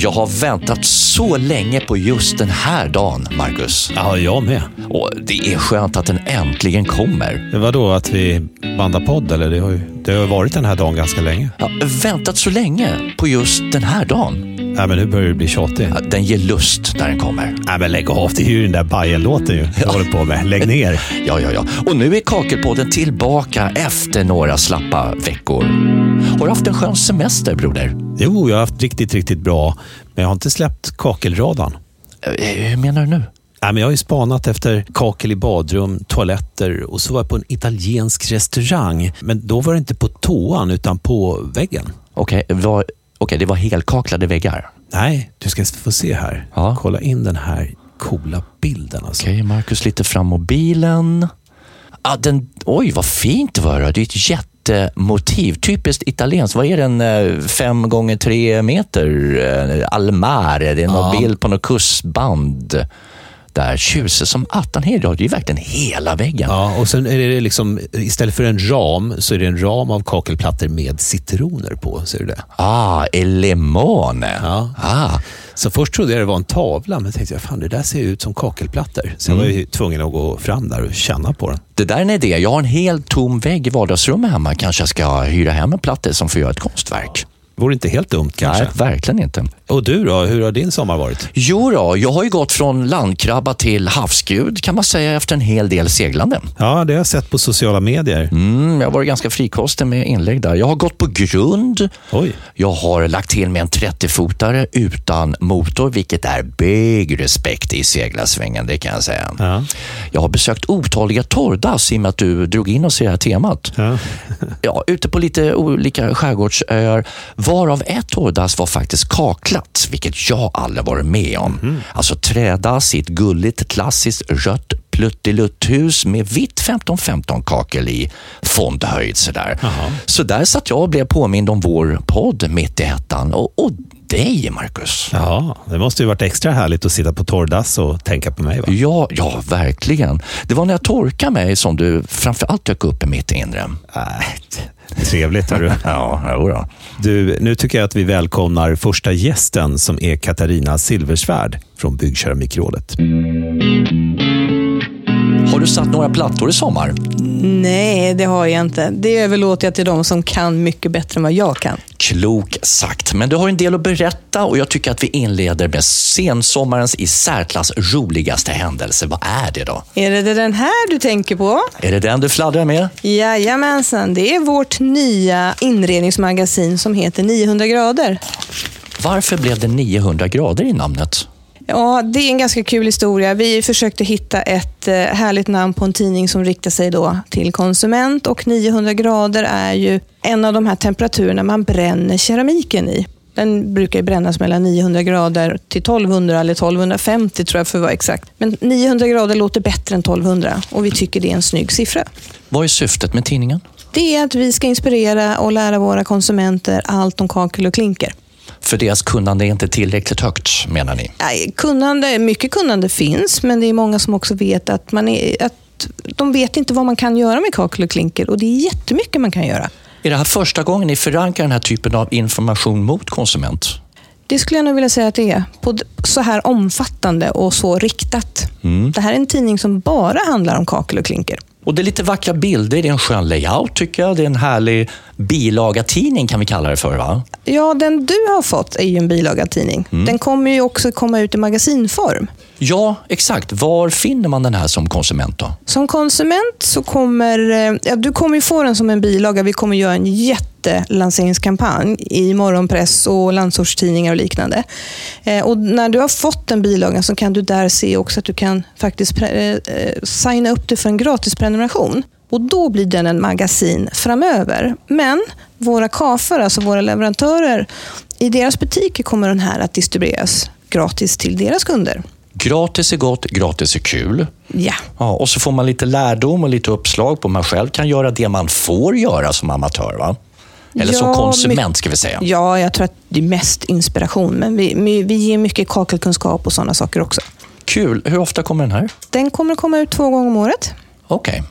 Jag har väntat så länge på just den här dagen, Marcus. Ja, jag med. Och det är skönt att den äntligen kommer. Det var då att vi bandar podd, eller? Det har ju det har varit den här dagen ganska länge. Ja, väntat så länge på just den här dagen. Nej, men nu börjar du bli tjatig. Ja, den ger lust när den kommer. Nej, men lägg av. Det är ju den där Bajen-låten ju. Jag håller på med. Lägg ner. Ja, ja, ja. Och nu är Kakelpodden tillbaka efter några slappa veckor. Har du haft en skön semester, broder? Jo, jag har haft riktigt, riktigt bra. Men jag har inte släppt kakelradan. Eh, Hur menar du nu? Nej, men jag har ju spanat efter kakel i badrum, toaletter och så var jag på en italiensk restaurang. Men då var det inte på toan utan på väggen. Okej, vad- okej, det var helkaklade väggar. Nej, du ska få se här. Ja. Kolla in den här coola bilden. Alltså. Okej, Marcus lite fram mobilen. Ah, den, oj, vad fint det var. Det är ett jättemotiv. Typiskt italienskt. Vad är den? eh, Fem gånger tre meter? Eh, Almare. Det är någon Ja. bild på något kustband. Där tjusig som attan. Det är verkligen hela väggen. Ja, och sen är det liksom, istället för en ram så är det en ram av kakelplattor med citroner på. Ser du det? Ah, el limone. Ja. Ah, Så först trodde jag det var en tavla, men tänkte jag, fan det där ser ut som kakelplattor. Så jag var ju tvungen att gå fram där och känna på den. det där är en idé. Jag har en helt tom vägg i vardagsrummet hemma. Kanske jag ska hyra hem en platta som får göra ett konstverk. Vore inte helt dumt kanske? Nej, verkligen inte. Och du då, hur har din sommar varit? Jo då, jag har ju gått från landkrabba till havsgud kan man säga efter en hel del seglande. Ja, det har jag sett på sociala medier. Mm, jag varit ganska frikostig med inlägg där. Jag har gått på grund. Oj. Jag har lagt till med en 30-fotare utan motor, vilket är big respekt i seglarsvängen, det kan jag säga. Ja. Jag har besökt otaliga torrdass i och med att du drog in oss i det här temat. Ja. Ja, ute på lite olika skärgårdsöar, varav ett torrdass var faktiskt kaklat, vilket jag aldrig varit med om. Alltså trädass i ett gulligt klassiskt rött pluttilutthus med vitt 15-15-kakel i fondhöjd. Sådär. Jaha. Så där satt jag och blev påmind om vår podd mitt i hettan. Och, och dig, Marcus. ja, det måste ju varit extra härligt att sitta på torrdass och tänka på mig va? Ja, ja, verkligen. Det var när jag torkade mig som du framförallt dök upp i mitt inre. Äh, trevligt hörru. Ja, jodå. Du, nu tycker jag att vi välkomnar första gästen som är Katarina Silversvärd från Byggkeramikrådet. Har du satt några plattor i sommar? Nej, det har jag inte. Det överlåter jag till de som kan mycket bättre än vad jag kan. Klok sagt, men du har en del att berätta och jag tycker att vi inleder med sensommarens i särklass roligaste händelse. Vad är det då? Är det den här du tänker på? Är det den du fladdrar med? Jajamensan, det är vårt nya inredningsmagasin som heter 900 grader. Varför blev det 900 grader i namnet? Ja, det är en ganska kul historia. Vi försökte hitta ett eh, härligt namn på en tidning som riktar sig då till konsument och 900 grader är ju en av de här temperaturerna man bränner keramiken i. Den brukar brännas mellan 900 grader till 1200 eller 1250 tror jag för att vara exakt. Men 900 grader låter bättre än 1200 och vi tycker det är en snygg siffra. Vad är syftet med tidningen? Det är att vi ska inspirera och lära våra konsumenter allt om kakel och klinker. För deras kunnande är inte tillräckligt högt, menar ni? Nej, Kunnande, mycket kunnande finns, men det är många som också vet att, man är, att de vet inte vad man kan göra med kakel och klinker och det är jättemycket man kan göra. Är det här första gången ni förankrar den här typen av information mot konsument? Det skulle jag nog vilja säga att det är. På så här omfattande och så riktat. Det här är en tidning som bara handlar om kakel och klinker. Och det är lite vackra bilder, det är en skön layout tycker jag. Det är en härlig bilagatidning kan vi kalla det för va? Ja, den du har fått är ju en bilagatidning. Den kommer ju också komma ut i magasinform. Ja, exakt. Var finner man den här som konsument då? Som konsument så kommer eh, ja, du kommer ju få den som en bilaga. Vi kommer göra en jättelanseringskampanj i morgonpress och landsortstidningar och liknande. Eh, och när du har fått den bilagan så kan du där se också att du kan faktiskt pre- eh, signa upp dig för en gratis prenumeration. Och då blir den en magasin framöver. Men våra kafer, alltså våra leverantörer, i deras butiker kommer den här att distribueras gratis till deras kunder. Gratis är gott, gratis är kul. Ja. Ja, och så får man lite lärdom och lite uppslag på hur man själv kan göra det man får göra som amatör. Va? Eller som Ja, konsument my- ska vi säga. Ja, jag tror att det är mest inspiration. Men vi, vi, ger mycket kakelkunskap och sådana saker också. Kul. Hur ofta kommer den här? Den kommer att komma ut två gånger om året. Okej.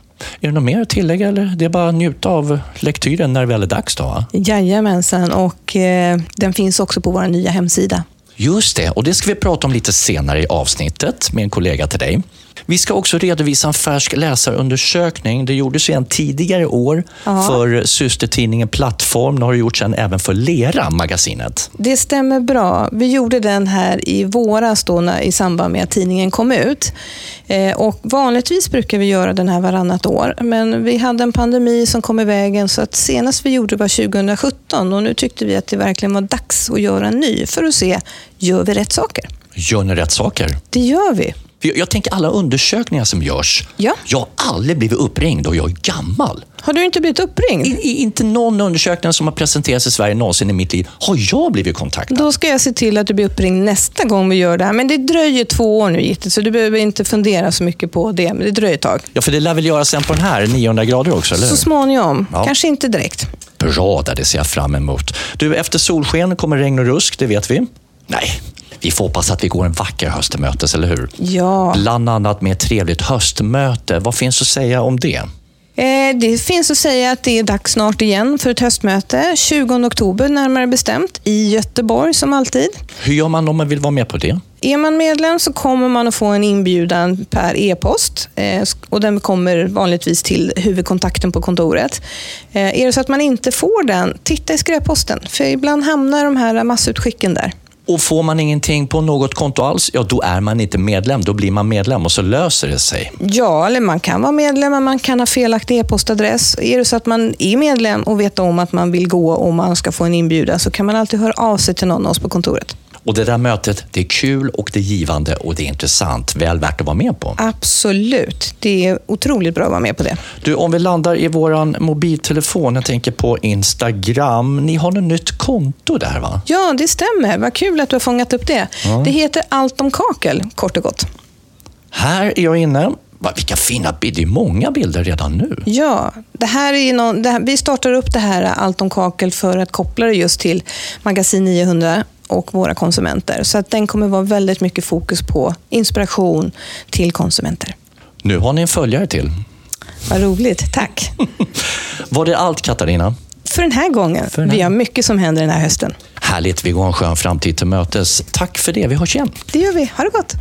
Är det något mer att tillägga eller det är bara att njuta av lektyren när det väl är dags då? Jajamensan, och eh, den finns också på vår nya hemsida. Just det, och det ska vi prata om lite senare i avsnittet med en kollega till dig. Vi ska också redovisa en färsk läsarundersökning. Det gjordes en tidigare år Ja. för systertidningen Plattform. Nu har det gjorts en även för Lera, magasinet. Det stämmer bra. Vi gjorde den här i våras då när, i samband med att tidningen kom ut. Eh, och vanligtvis brukar vi göra den här varannat år, men vi hade en pandemi som kom i vägen så att senast vi gjorde var 2017 och nu tyckte vi att det verkligen var dags att göra en ny för att se, gör vi rätt saker? Gör ni rätt saker? Det gör vi. För Jag tänker alla undersökningar som görs. Ja. Jag har aldrig blivit uppringd och jag är gammal. Har du inte blivit uppringd? I, i, inte någon undersökning som har presenterats i Sverige någonsin i mitt liv har jag blivit kontaktad. Då ska jag se till att du blir uppringd nästa gång vi gör det här. Men det dröjer två år nu, Gitte, så du behöver inte fundera så mycket på det. Men det dröjer ett tag. Ja, för det lär väl göra sen på den här 900 grader också, eller? Så småningom. Ja. Kanske inte direkt. Bra det ser jag fram emot. Du, efter solsken kommer regn och rusk, det vet vi. Nej, vi får hoppas att vi går en vacker höst till mötes, eller hur? Ja. Bland annat med ett trevligt höstmöte. Vad finns att säga om det? Eh, Det finns att säga att det är dags snart igen för ett höstmöte. 20 oktober närmare bestämt, i Göteborg som alltid. Hur gör man om man vill vara med på det? Är man medlem så kommer man att få en inbjudan per e-post eh, och den kommer vanligtvis till huvudkontakten på kontoret. Eh, Är det så att man inte får den, titta i skräpposten. För ibland hamnar de här massutskicken där. Och får man ingenting på något konto alls, ja då är man inte medlem. Då blir man medlem och så löser det sig. Ja, eller man kan vara medlem, men man kan ha felaktig e-postadress. Är det så att man är medlem och vet om att man vill gå och man ska få en inbjudan så kan man alltid höra av sig till någon av oss på kontoret. Och det där mötet, det är kul och det är givande och det är intressant. Väl värt att vara med på. Absolut. Det är otroligt bra att vara med på det. Du, om vi landar i våran mobiltelefon, jag tänker på Instagram. Ni har något nytt konto där va? Ja, det stämmer. Vad kul att du har fångat upp det. Det heter Allt om kakel, kort och gott. Här är jag inne. Vilka fina bilder, det är många bilder redan nu. Ja, det här är någon, här, vi startar upp det här Allt om kakel för att koppla det just till Magasin 900 och våra konsumenter. Så att den kommer vara väldigt mycket fokus på inspiration till konsumenter. Nu har ni en följare till. Vad roligt, tack. Var det allt Katarina? För den här gången. Den här- Vi har mycket som händer den här hösten. Härligt, vi går en skön framtid till mötes. Tack för det, vi hörs igen. Det gör vi. Ha det gott.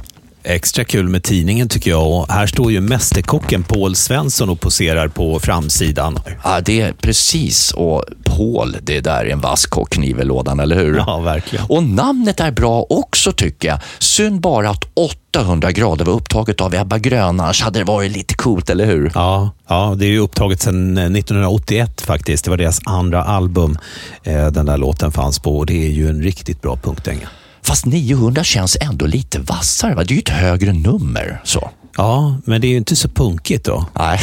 Extra kul med tidningen tycker jag. Och här står ju mästerkocken Paul Svensson och poserar på framsidan. Ja, det är precis. Och Paul, det där är en vass i lådan, eller hur? Ja, verkligen. Och namnet är bra också tycker jag. Synd bara att 800 grader var upptaget av Ebba Grön, annars hade det varit lite coolt, eller hur? Ja, ja, det är ju upptaget sedan 1981 faktiskt. Det var deras andra album eh, den där låten fanns på. Och det är ju en riktigt bra punkdänga. Fast 900 känns ändå lite vassare, va? Det är ju ett högre nummer. Så. Ja, men det är ju inte så punkigt då. Nej,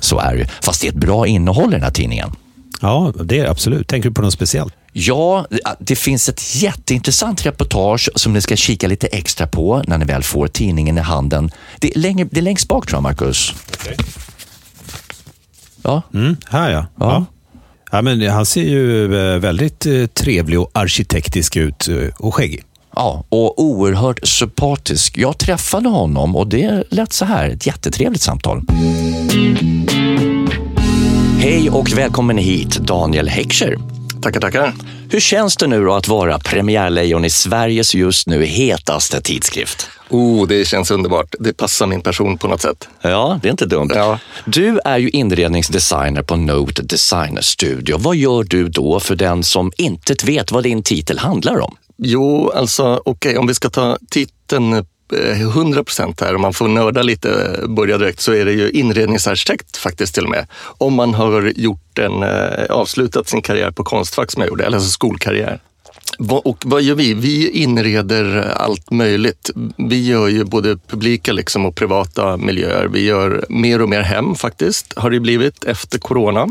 så, är det ju. Fast det är ett bra innehåll i den här tidningen. Ja, det är absolut. Tänker du på något speciellt? Ja, det finns ett jätteintressant reportage som ni ska kika lite extra på när ni väl får tidningen i handen. Det är, längre, det är längst bak tror jag, Marcus. Ja, Mm, här ja. Ja. ja. Men han ser ju eh, väldigt eh, trevlig och arkitektisk ut eh, och skäggig. ja, och oerhört sympatisk. Jag träffade honom och det lät så här. Ett jättetrevligt samtal. Hej och välkommen hit, Daniel Heckscher. Tackar, tackar. Hur känns det nu att vara premiärlejon i Sveriges just nu hetaste tidskrift? Oh, det känns underbart. Det passar min person på något sätt. Ja, det är inte dumt. Ja. Du är ju inredningsdesigner på Note Designer Studio. Vad gör du då för den som inte vet vad din titel handlar om? Jo, alltså okej, om vi ska ta titeln 100 procent här, om man får nörda lite, eh, börja direkt, så är det ju inredningsarkitekt faktiskt till och med. Om man har gjort en, eh, avslutat sin karriär på Konstfack som jag gjorde, eller alltså skolkarriär. Och vad gör vi? Vi inreder allt möjligt. Vi gör ju både publika liksom och privata miljöer. Vi gör mer och mer hem faktiskt, har det blivit efter corona.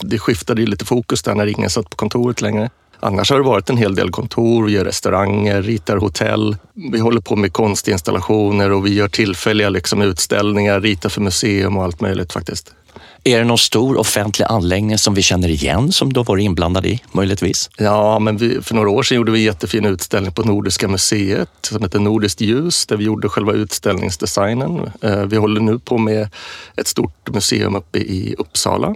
Det skiftade ju lite fokus där när ingen satt på kontoret längre. Annars har det varit en hel del kontor, vi gör restauranger, ritar hotell. Vi håller på med konstinstallationer och vi gör tillfälliga liksom, utställningar, ritar för museum och allt möjligt faktiskt. Är det någon stor offentlig anläggning som vi känner igen som du har varit inblandad i, möjligtvis? Ja, men vi, för några år sedan gjorde vi en jättefin utställning på Nordiska museet som heter Nordiskt ljus där vi gjorde själva utställningsdesignen. Eh, Vi håller nu på med ett stort museum uppe i Uppsala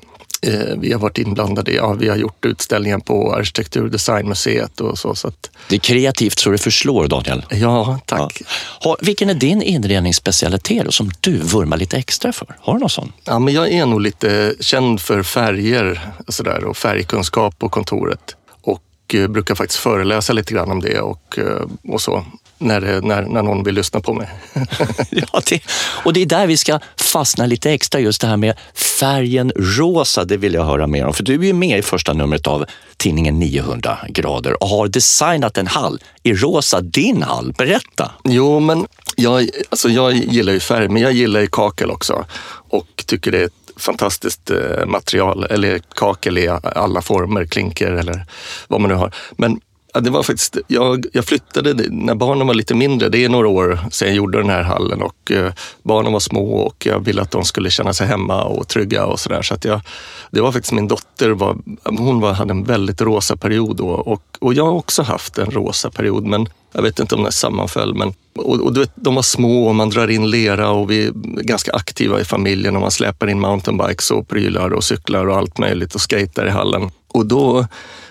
vi har varit inblandade i, ja, vi har gjort utställningar på Arkitektur och designmuseet så. så att, Det är kreativt så det förslår, Daniel. ja, tack. Ja. Ha, vilken är din inredningsspecialitet som du vurmar lite extra för? Har du någon sån? Ja, men jag är nog lite känd för färger och, så där, och färgkunskap på kontoret. Och eh, brukar faktiskt föreläsa lite grann om det och, eh, och så. När, det, när, när någon vill lyssna på mig. Ja, det, och det är där vi ska fastna lite extra, just det här med färgen rosa, det vill jag höra mer om. För du är ju med i första numret av tidningen 900 grader och har designat en hall i rosa, din hall. Berätta! Jo, men jag, alltså jag gillar ju färg, men jag gillar ju kakel också. Och tycker det är ett fantastiskt eh, material, eller kakel i alla former, klinker eller vad man nu har. Men ja, det var faktiskt, jag, jag flyttade när barnen var lite mindre. Det är några år sedan jag gjorde den här hallen och eh, barnen var små och jag ville att de skulle känna sig hemma och trygga och sådär. Så att jag, det var faktiskt min dotter, var, hon var, hade en väldigt rosa period då och, och jag har också haft en rosa period. Men jag vet inte om det sammanföll, men och, och du vet, de var små och man drar in lera och vi är ganska aktiva i familjen och man släpar in mountainbikes och prylar och cyklar och allt möjligt och skater i hallen. Och då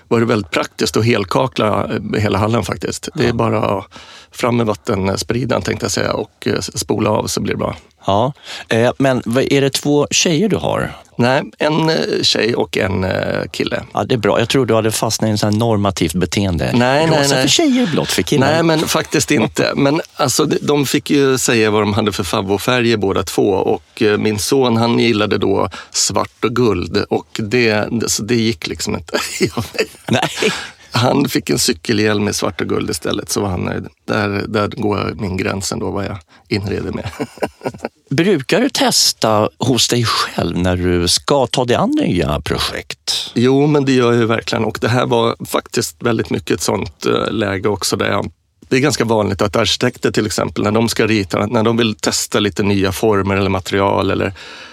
var det väldigt praktiskt att helkakla hela hallen faktiskt. Det är bara fram med vattenspridaren tänkte jag säga och eh, spola av så blir det bra. Ja, eh, men är det två tjejer du har? Nej, en eh, tjej och en eh, kille. Ja, det är bra. Jag tror du hade fastnat i en sån här normativt beteende. Nej, nej, Rosa nej. för tjejer, blått för killar. Nej, men faktiskt inte. Men alltså, de- fick ju säga vad de hade för favoritfärger båda två och min son han gillade då svart och guld och det, det, så det gick liksom inte. nej. Han fick en cykelhjälm med svart och guld istället så var han nöjd. Där, där går min gräns ändå vad jag inreder med. Brukar du testa hos dig själv när du ska ta dig an nya projekt? Jo, men det gör jag ju verkligen och det här var faktiskt väldigt mycket ett sånt eh, läge också där jag det är ganska vanligt att arkitekter till exempel, när de ska rita, när de vill testa lite nya former eller material eller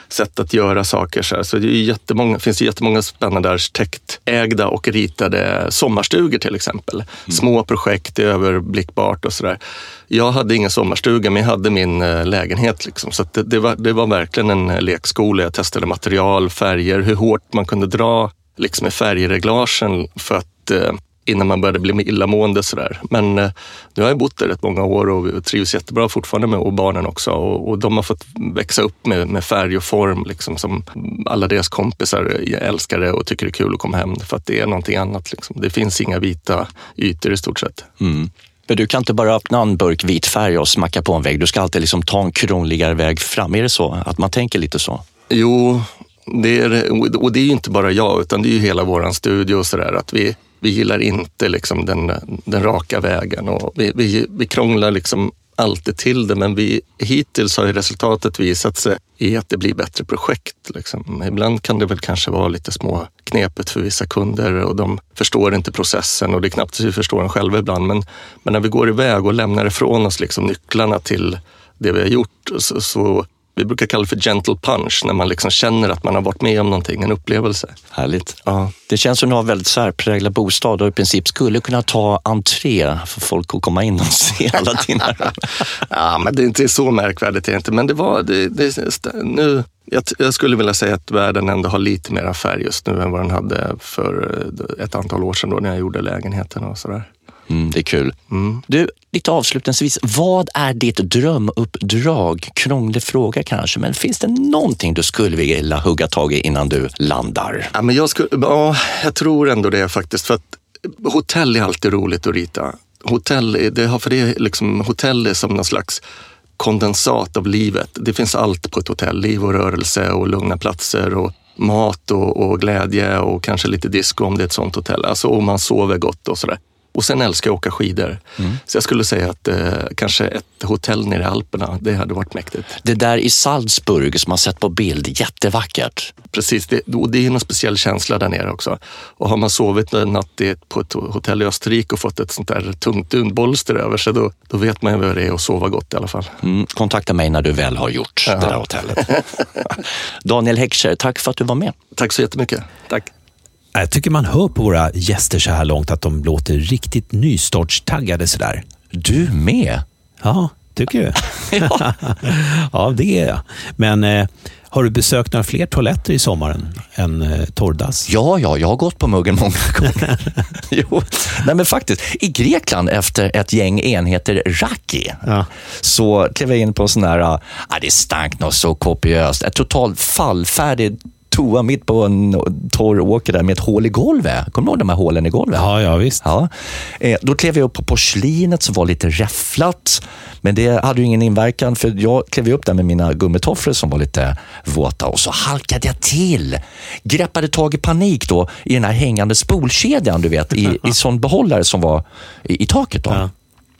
sätt att göra saker så, här, så det är jättemånga, finns det jättemånga spännande arkitektägda och ritade sommarstugor till exempel. Små projekt, det är överblickbart och sådär. Jag hade ingen sommarstuga, men jag hade min eh, lägenhet. Liksom. Så det, det, var, det var verkligen en eh, lekskola. Jag testade material, färger, hur hårt man kunde dra liksom, med färgreglagen för att eh, innan man började bli illamående. Sådär. Men eh, nu har jag bott där rätt många år och trivs jättebra fortfarande med och barnen också. Och, och de har fått växa upp med, med färg och form liksom, som alla deras kompisar älskar det och tycker det är kul att komma hem för att det är någonting annat. Liksom. Det finns inga vita ytor i stort sett. Mm. Men du kan inte bara öppna en burk vit färg och smacka på en vägg. Du ska alltid liksom ta en krångligare väg fram. Är det så? Att man tänker lite så? Jo, det är, och det är ju inte bara jag, utan det är ju hela våran studio och sådär. Att vi, vi gillar inte liksom den, den raka vägen och vi, vi, vi krånglar liksom alltid till det, men vi, hittills har ju resultatet visat sig i att det blir bättre projekt. Liksom. Ibland kan det väl kanske vara lite små knepet för vissa kunder och de förstår inte processen och det är knappt så vi förstår den själva ibland. Men, men när vi går iväg och lämnar ifrån oss liksom nycklarna till det vi har gjort så, så vi brukar kalla det för gentle punch, när man liksom känner att man har varit med om någonting, en upplevelse. Härligt. Ja. Det känns som att du har väldigt särpräglad bostad och i princip skulle kunna ta entré för folk att komma in och se alla dina... ja, men det är inte så märkvärdigt egentligen, men det var... Det, det, nu, jag, jag skulle vilja säga att världen ändå har lite mer färg just nu än vad den hade för eh, ett antal år sedan då när jag gjorde lägenheten och sådär. Mm, det är kul. Mm. Du, lite avslutningsvis. Vad är ditt drömuppdrag? Krånglig fråga kanske, men finns det någonting du skulle vilja hugga tag i innan du landar? Ja, men jag, skulle, ja, jag tror ändå det faktiskt. För att hotell är alltid roligt att rita. Hotell, det har, för det är liksom, hotell är som någon slags kondensat av livet. Det finns allt på ett hotell. Liv och rörelse och lugna platser och mat och, och glädje och kanske lite disco om det är ett sånt hotell. Alltså om man sover gott och sådär. Och sen älskar jag att åka skidor. Så jag skulle säga att eh, kanske ett hotell nere i Alperna, det hade varit mäktigt. Det där i Salzburg som man sett på bild, jättevackert. Precis, det, och det är en speciell känsla där nere också. Och har man sovit en natt på ett hotell i Österrike och fått ett sånt där tungt dunbolster över sig, då, då vet man ju vad det är att sova gott i alla fall. Mm, kontakta mig när du väl har gjort det där hotellet. Daniel Heckscher, tack för att du var med. Tack så jättemycket. Tack. Jag tycker man hör på våra gäster så här långt att de låter riktigt nystartstaggade sådär. Du med? Ja, tycker du? ja, det är jag. Men eh, Har du besökt några fler toaletter i sommaren än eh, torrdass? Ja, ja, jag har gått på muggen många gånger. jo, nej men faktiskt. I Grekland efter ett gäng enheter raki Ja. så klev jag in på en sån här, ah, det stank något så kopiöst. Ett totalt fallfärdig toa mitt på en torr åker där med ett hål i golvet. Kommer du ihåg de här hålen i golvet? Ja, ja visst. Ja. Eh, då klev jag upp på porslinet som var lite räfflat. Men det hade ju ingen inverkan för jag klev upp där med mina gummitofflor som var lite våta och så halkade jag till. Greppade tag i panik då i den här hängande spolkedjan du vet i, i sån behållare som var i, i taket. Då. Ja.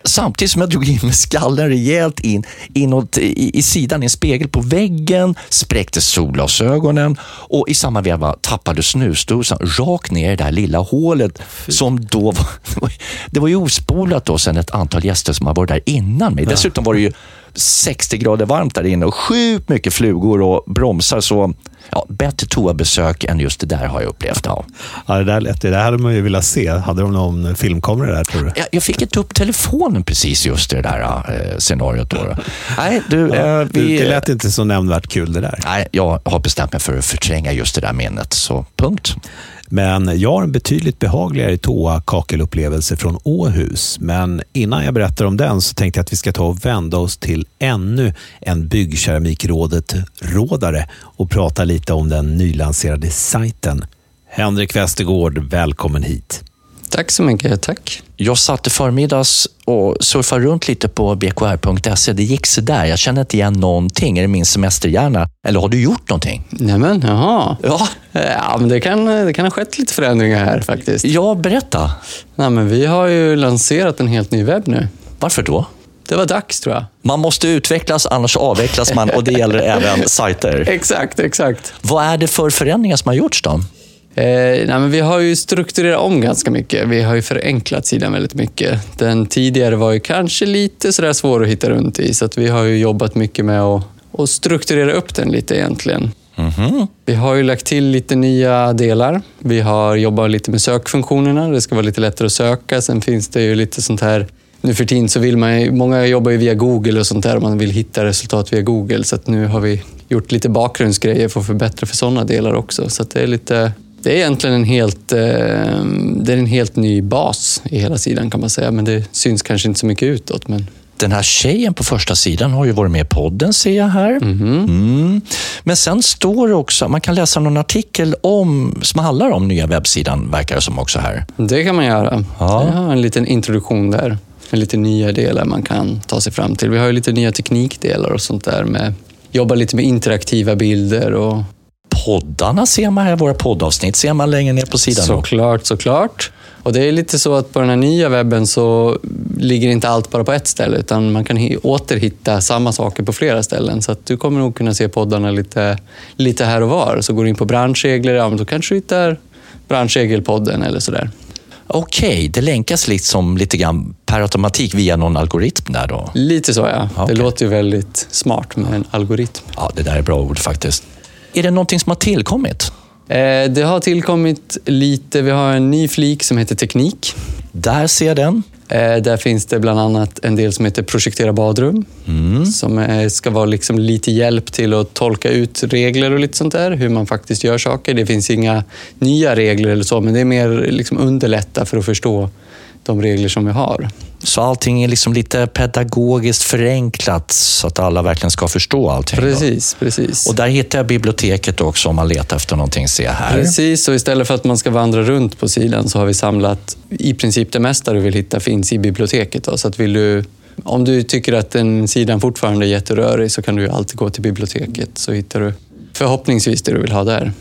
Samtidigt som jag drog in med skallen rejält in inåt, i, i sidan i en spegel på väggen, spräckte solglasögonen och i samma veva tappade snusdosan rakt ner i det där lilla hålet som då var, det var ju ospolat då sen ett antal gäster som har varit där innan mig. Dessutom var det ju 60 grader varmt där inne och sjukt mycket flugor och bromsar. Så ja, bättre toabesök än just det där har jag upplevt. Ja. Ja, det, där, lät- det där hade man ju velat se. Hade de någon filmkamera där tror du? Jag, jag fick inte upp telefonen precis just i det där eh, scenariot. Då. Nej, du, eh, Det, vi, det lät inte så nämnvärt kul det där. nej, jag har bestämt mig för att förtränga just det där minnet, så punkt. Men jag har en betydligt behagligare toa-kakelupplevelse från Åhus. Men innan jag berättar om den så tänkte jag att vi ska ta och vända oss till ännu en Byggkeramikrådet-rådare och prata lite om den nylanserade sajten. Henrik Westergård, välkommen hit. Tack så mycket, tack. Jag satt i förmiddags och surfade runt lite på bkr.se. Det gick så där. Jag känner inte igen någonting. Är det min semesterhjärna? Eller har du gjort någonting? Nämen, jaha. Ja, Ja, men det kan, det kan ha skett lite förändringar här faktiskt. ja berätta. Nej, men vi har ju lanserat en helt ny webb nu. Varför då? Det var dags tror jag. Man måste utvecklas, annars avvecklas man och det gäller även sajter. Exakt, exakt. Vad är det för förändringar som har gjorts då? Eh, nej, men vi har ju strukturerat om ganska mycket. Vi har ju förenklat sidan väldigt mycket. Den tidigare var ju kanske lite sådär svår att hitta runt i, så att vi har ju jobbat mycket med att, att strukturera upp den lite egentligen. Mhm. Vi har ju lagt till lite nya delar. Vi har jobbat lite med sökfunktionerna. Det ska vara lite lättare att söka. Sen finns det ju lite sånt här nu för tiden så vill man många jobbar ju via Google och sånt där och man vill hitta resultat via Google. Så nu har vi gjort lite bakgrundsgrejer för att förbättra för sådana delar också. Så det är lite det är egentligen en helt, eh, det är en helt ny bas i hela sidan kan man säga. Men det syns kanske inte så mycket utåt. Men Den här tjejen på första sidan har ju varit med i podden ser jag här. Mm. Men sen står det också, man kan läsa någon artikel om, som handlar om nya webbsidan, verkar det som också här. det kan man göra. Ja. Jag har en liten introduktion där. Med lite nya delar man kan ta sig fram till. Vi har ju lite nya teknikdelar och sånt där. Med, jobbar lite med interaktiva bilder och Poddarna ser man här, våra poddavsnitt ser man längre ner på sidan. Såklart, såklart. Och det är lite så att på den här nya webben så ligger inte allt bara på ett ställe utan man kan hi- återhitta samma saker på flera ställen. Så att du kommer nog kunna se poddarna lite, lite här och var. Så går du in på branschregler, ja men då kanske du hittar branschregelpodden eller sådär. Okej, det länkas liksom lite grann per automatik via någon algoritm där då. Lite så ja. Okej. Det låter ju väldigt smart med en algoritm. Ja, det där är bra ord faktiskt. Är det någonting som har tillkommit? Eh, Det har tillkommit lite, vi har en ny flik som heter teknik. Där ser jag den. Eh, Där finns det bland annat en del som heter projektera badrum. Som eh, ska vara liksom lite hjälp till att tolka ut regler och lite sånt där. Hur man faktiskt gör saker. Det finns inga nya regler eller så, men det är mer liksom underlätta för att förstå de regler som vi har. Så allting är liksom lite pedagogiskt förenklat så att alla verkligen ska förstå allting. då. Precis, precis. Och där hittar jag biblioteket också om man letar efter någonting. Se här. Precis, och istället för att man ska vandra runt på sidan så har vi samlat i princip det mesta du vill hitta finns i biblioteket. Då. Så att vill du, om du tycker att den sidan fortfarande är jätterörig så kan du alltid gå till biblioteket så hittar du förhoppningsvis det du vill ha där.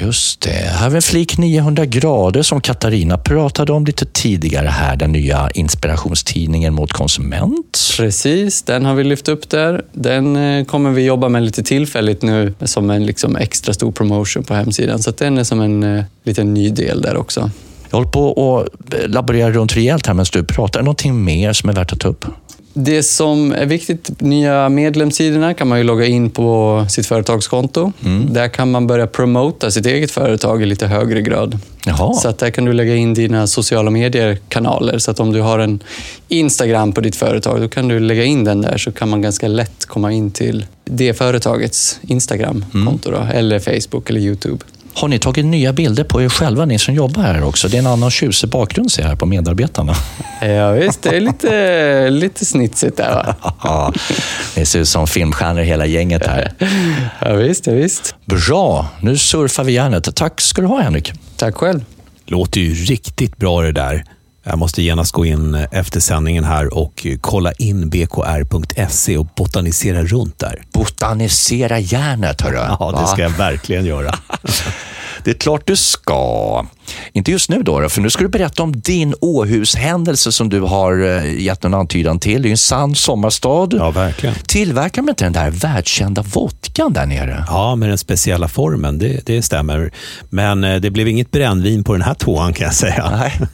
Just det. Här en flik 900 grader som Katarina pratade om lite tidigare här. Den nya inspirationstidningen mot konsument. Precis, den har vi lyft upp där. Den eh, kommer vi jobba med lite tillfälligt nu som en liksom extra stor promotion på hemsidan. Så den är som en eh, liten ny del där också. Jag håller på att laborera runt rejält här medan du pratar. Är det någonting mer som är värt att ta upp? Det som är viktigt, nya medlemssidorna kan man ju logga in på sitt företagskonto. Där kan man börja promota sitt eget företag i lite högre grad. Jaha. Så att där kan du lägga in dina sociala medier-kanaler. Så att om du har en Instagram på ditt företag, då kan du lägga in den där så kan man ganska lätt komma in till det företagets Instagram-konto. Då, eller Facebook eller YouTube. Har ni tagit nya bilder på er själva, ni som jobbar här också? Det är en annan tjusig bakgrund ser jag här på medarbetarna. Ja, visst, det är lite, lite snitsigt där va? Ja, Ni ser ut som filmstjärnor hela gänget här. Ja, visst, ja, visst. Bra, nu surfar vi järnet. Tack ska du ha Henrik. Tack själv. Låter ju riktigt bra det där. Jag måste genast gå in efter sändningen här och kolla in bkr.se och botanisera runt där. Botanisera järnet, hörru. Ja, det ska jag verkligen göra. Det är klart du ska. Inte just nu då, för nu ska du berätta om din Åhushändelse som du har eh, gett en antydan till. Det är ju en sann sommarstad. Ja, verkligen. Tillverkar de inte den där världskända vodkan där nere? Ja, med den speciella formen, det, det stämmer. Men eh, det blev inget brännvin på den här tvåan kan jag säga. Nej.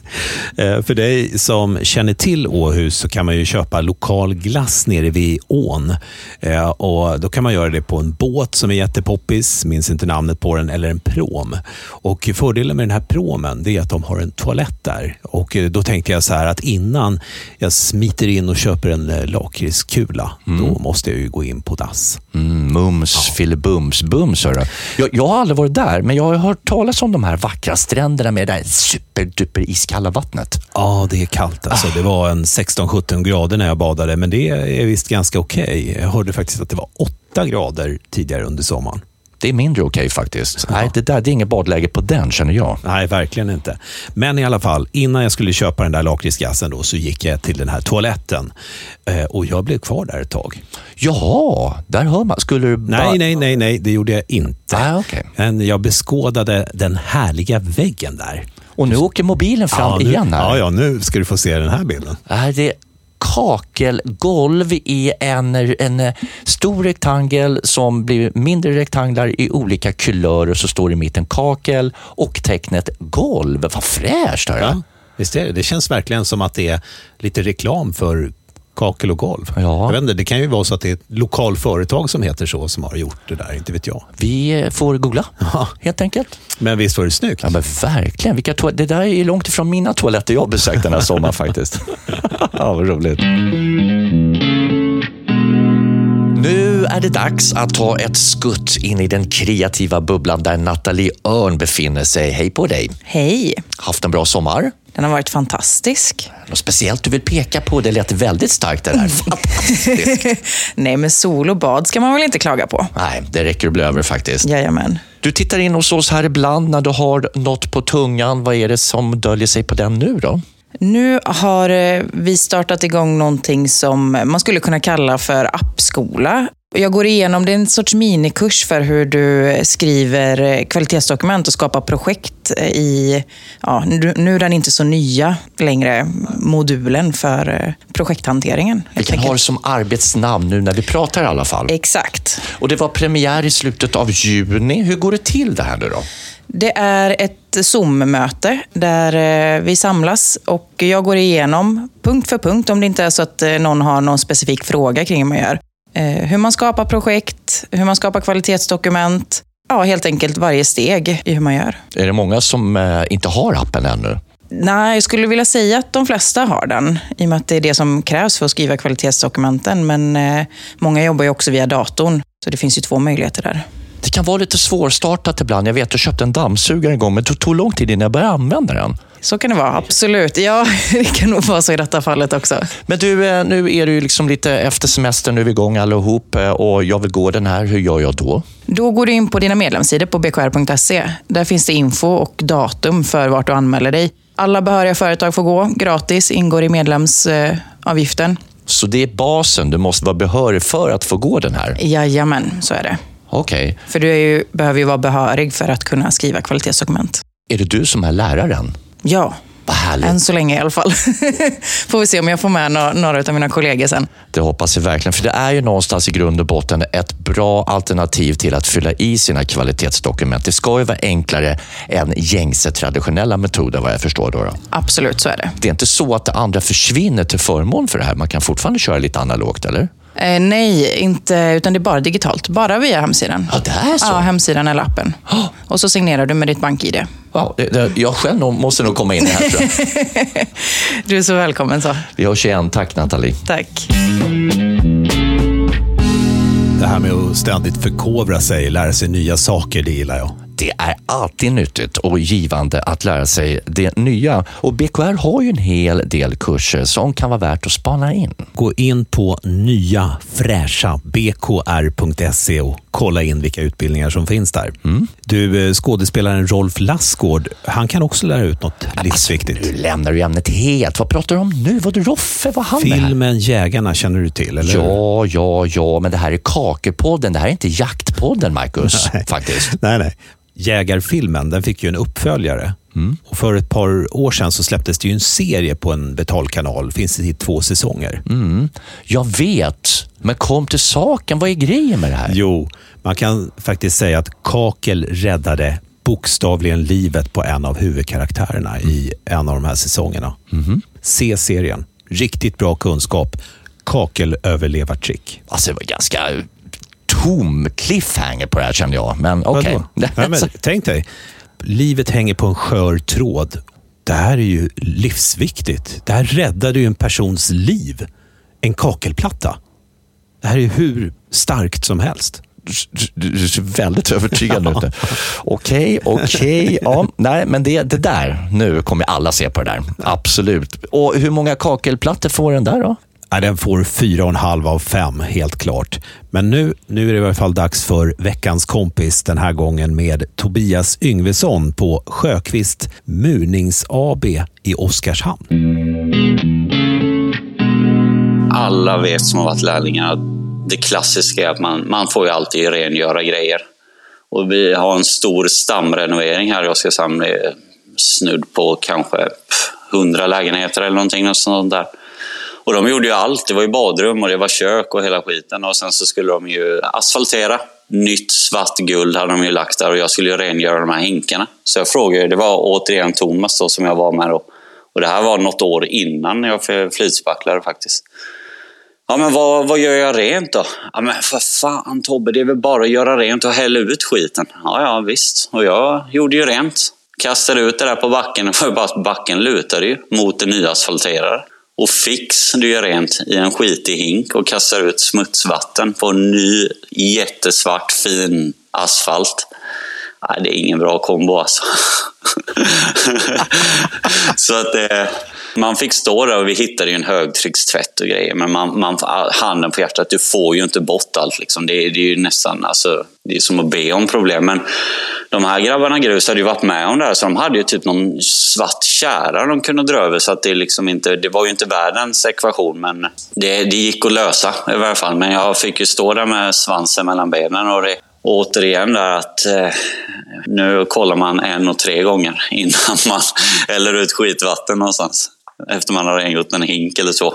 Eh, För dig som känner till Åhus så kan man ju köpa lokal glass nere vid ån. Och då kan man göra det på en båt som är jättepoppis, minns inte namnet på den, eller en prom. Och fördelen med den här promen det är att de har en toalett där. Och eh, då tänkte jag så här att innan jag smiter in och köper en eh, lakritskula, då måste jag ju gå in på dass. Mm, mums, filibums, bums. hörru. Jag, jag har aldrig varit där, men jag har hört talas om de här vackra stränderna med det där superduper iskalla vattnet. Ja, det är kallt. Alltså, det var en 16-17 grader när jag badade, men det är visst ganska okej. Jag hörde faktiskt att det var 8 grader tidigare under sommaren. Det är mindre okej faktiskt. Nej, det där det är inget badläge på den, känner jag. Nej, verkligen inte. Men i alla fall, innan jag skulle köpa den där lakritsgassen då, så gick jag till den här toaletten eh, och jag blev kvar där ett tag. Jaha, där hör man. Skulle du bara... Nej, nej, nej, nej, det gjorde jag inte. Ah, okej. Men jag beskådade den härliga väggen där. Och nu åker mobilen fram nu, igen här. ja, ja, nu ska du få se den här bilden. Är det kakelgolv i en, en eh, stor rektangel som blir mindre rektanglar i olika kulörer så står det i mitten kakel och tecknet golv. Vad fräscht! Ja, visst är det. Det känns verkligen som att det är lite reklam för kakel och golv. Ja. Jag vet inte, det kan ju vara så att det är ett lokal företag som heter så som har gjort det där, inte vet jag. Vi får googla, helt enkelt. Men visst var det snyggt? Ja, men verkligen. Vilka det där är långt ifrån mina toaletter jag besökt den här sommaren faktiskt. ja, vad roligt. Nu är det dags att ta ett skutt in i den kreativa bubblan där Nathalie Örn befinner sig. Hej på dig! Hej! Haft en bra sommar? Den har varit fantastisk. Något speciellt du vill peka på? Det lät väldigt starkt det där. Fantastiskt. Nej, men sol och bad ska man väl inte klaga på? Nej, det räcker att bli över faktiskt. Jajamän. Du tittar in hos oss här ibland när du har något på tungan. Vad är det som döljer sig på den nu då? Nu har eh, vi startat igång någonting som man skulle kunna kalla för appskola. Jag går igenom, det är en sorts minikurs för hur du skriver eh, kvalitetsdokument och skapar projekt eh, i, ja, nu nu är den inte så nya längre, modulen för eh, projekthanteringen. Vi helt kan ha det enkelt. som arbetsnamn nu när vi pratar i alla fall. Exakt. Och det var premiär i slutet av juni. Hur går det till det här nu då? Det är ett Zoom-möte där vi samlas och jag går igenom punkt för punkt, om det inte är så att någon har någon specifik fråga kring hur man gör. Eh, Hur man skapar projekt, hur man skapar kvalitetsdokument. Ja, helt enkelt varje steg i hur man gör. Är det många som eh, inte har appen ännu? Nej, jag skulle vilja säga att de flesta har den, i och med att det är det som krävs för att skriva kvalitetsdokumenten. Men eh, många jobbar ju också via datorn, så det finns ju två möjligheter där. Det kan vara lite svårstartat ibland. Jag vet, jag köpte en dammsugare en gång, men det tog lång tid innan jag började använda den. Så kan det vara, absolut. Ja, det kan nog vara så i detta fallet också. Men du, eh, nu är du ju liksom lite efter semestern, nu är vi igång allihop eh, och jag vill gå den här. Hur gör jag då? Då går du in på dina medlemssidor på bkr.se. Där finns det info och datum för vart du anmäler dig. Alla behöriga företag får gå gratis, ingår i medlemsavgiften. Så det är basen, du måste vara behörig för att få gå den här? Jajamän, så är det. Okej. För du är ju, behöver ju vara behörig för att kunna skriva kvalitetsdokument. Är det du som är läraren? Ja, Vad härligt. Än så länge i alla fall. får vi se om jag får med några, några av mina kollegor sen. Det hoppas vi verkligen, för det är ju någonstans i grund och botten ett bra alternativ till att fylla i sina kvalitetsdokument. Det ska ju vara enklare än gängse traditionella metoder vad jag förstår. Då, då. Absolut, så är det. Det är inte så att det andra försvinner till förmån för det här. Man kan fortfarande köra lite analogt, eller? Eh, nej, inte, utan det är bara digitalt. Bara via hemsidan. Ja, det är så? Ja, hemsidan eller appen. Och så signerar du med ditt bank-id. Det, det, jag själv måste nog komma in i det här, tror jag. Du är så välkommen. så. Vi hörs igen. Tack, Nathalie. Tack. Det här med att ständigt förkovra sig, lära sig nya saker, det gillar jag. Det är alltid nyttigt och givande att lära sig det nya. Och BKR har ju en hel del kurser som kan vara värt att spana in. Gå in på nya fräscha bkr.se och kolla in vilka utbildningar som finns där. Du, eh, skådespelaren Rolf Lassgård, han kan också lära ut något livsviktigt. Nu lämnar du ämnet helt. Vad pratar du om nu? Var det Roffe? Vad han med här? Filmen Jägarna känner du till, eller? Ja, ja, ja, men det här är Kakelpodden. Det här är inte Jaktpodden, Marcus. Nej. Faktiskt. Nej, nej. Jägarfilmen den fick ju en uppföljare. Och för ett par år sedan så släpptes det ju en serie på en betalkanal. Finns det i två säsonger. Mm. Jag vet, men kom till saken. Vad är grejen med det här? Jo, man kan faktiskt säga att Kakel räddade bokstavligen livet på en av huvudkaraktärerna i en av de här säsongerna. Se serien. Riktigt bra kunskap. Kakelöverlevartrick. Alltså, det var ganska tom cliffhanger på det här kände jag. Men okej. Nej, men, tänk dig, livet hänger på en skör tråd. Det här är ju livsviktigt. Det här räddade ju en persons liv. En kakelplatta. Det här är hur starkt som helst. Du, ser väldigt övertygande ut. Okej, okej. Ja, nej, men det, det där, nu kommer alla se på det där. Absolut. Och hur många kakelplattor får den där då? Ja, den får fyra och en halv av fem, helt klart. Men nu, nu är det i alla fall dags för veckans kompis, den här gången med Tobias Yngvesson på Sjöqvist Munings AB i Oskarshamn. alla vet som har varit lärlingar att det klassiska är att man, man får ju alltid rengöra grejer. Och vi har en stor stamrenovering här i Oskarshamn. Snudd på kanske hundra 100 lägenheter eller någonting sånt där. Och de gjorde ju allt. Det var ju badrum och det var kök och hela skiten. Och sen så skulle de ju asfaltera. Nytt svart guld hade de ju lagt där och jag skulle ju rengöra de här hinkarna. Så jag frågade, det var återigen Thomas då som jag var med då. Och det här var något år innan jag flytspacklade faktiskt. Ja, men vad, vad gör jag rent då? Ja, men för fan Tobbe, det är väl bara att göra rent och hälla ut skiten. Ja, ja visst. Och jag gjorde ju rent. Kastade ut det där på backen och bara backen lutade ju mot det nyasfalterade. Och fix, du gör rent i en skitig hink och kastar ut smutsvatten på en ny jättesvart fin asfalt. Nej, det är ingen bra kombo alltså. så att det, man fick stå där och vi hittade ju en högtryckstvätt och grejer. Men man, man, handen på hjärtat, du får ju inte bort allt. Liksom. Det, är- det är ju nästan alltså, det är som att be om problem. Men de här grabbarna grus hade ju varit med om det här, så de hade ju typ någon svart kära de kunde dra över. Så att det, liksom inte, det var ju inte världens ekvation, men det, det gick att lösa i alla fall. Men jag fick ju stå där med svansen mellan benen. Och det, och återigen där att eh, nu kollar man en och tre gånger innan man häller ut skitvatten någonstans. Efter man har rengjort en hink eller så.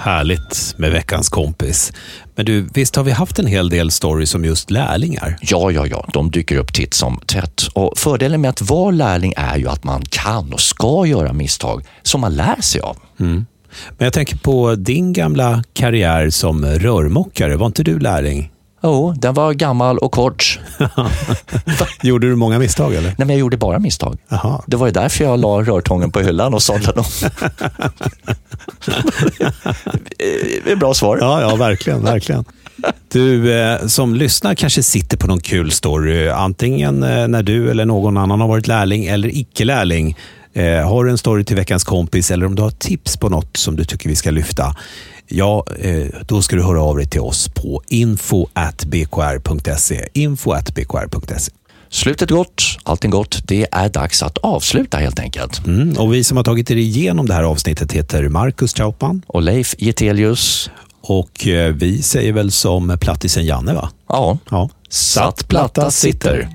Härligt med veckans kompis. Men du, visst har vi haft en hel del stories om just lärlingar? Ja, ja, ja, de dyker upp titt som tätt. Och fördelen med att vara lärling är ju att man kan och ska göra misstag som man lär sig av. Men jag tänker på din gamla karriär som rörmokare. Var inte du lärling? Jo, den var gammal och kort. Gjorde du många misstag eller? Nej, men jag gjorde bara misstag. Jaha. Det var ju därför jag la rörtången på hyllan och sadlade om. Det är ett bra svar. Ja, ja, verkligen, verkligen. Du eh, som lyssnar kanske sitter på någon kul story, antingen eh, när du eller någon annan har varit lärling eller icke-lärling. Eh, har du en story till veckans kompis eller om du har tips på något som du tycker vi ska lyfta, ja, eh, då ska du höra av dig till oss på info.bkr.se. info.bkr.se. Slutet gott, allting gott. Det är dags att avsluta helt enkelt. Mm, och vi som har tagit er igenom det här avsnittet heter Marcus Trautman Och Leif Getelius, och eh, vi säger väl som plattisen Janne va? ja, Ja. satt platta sitter.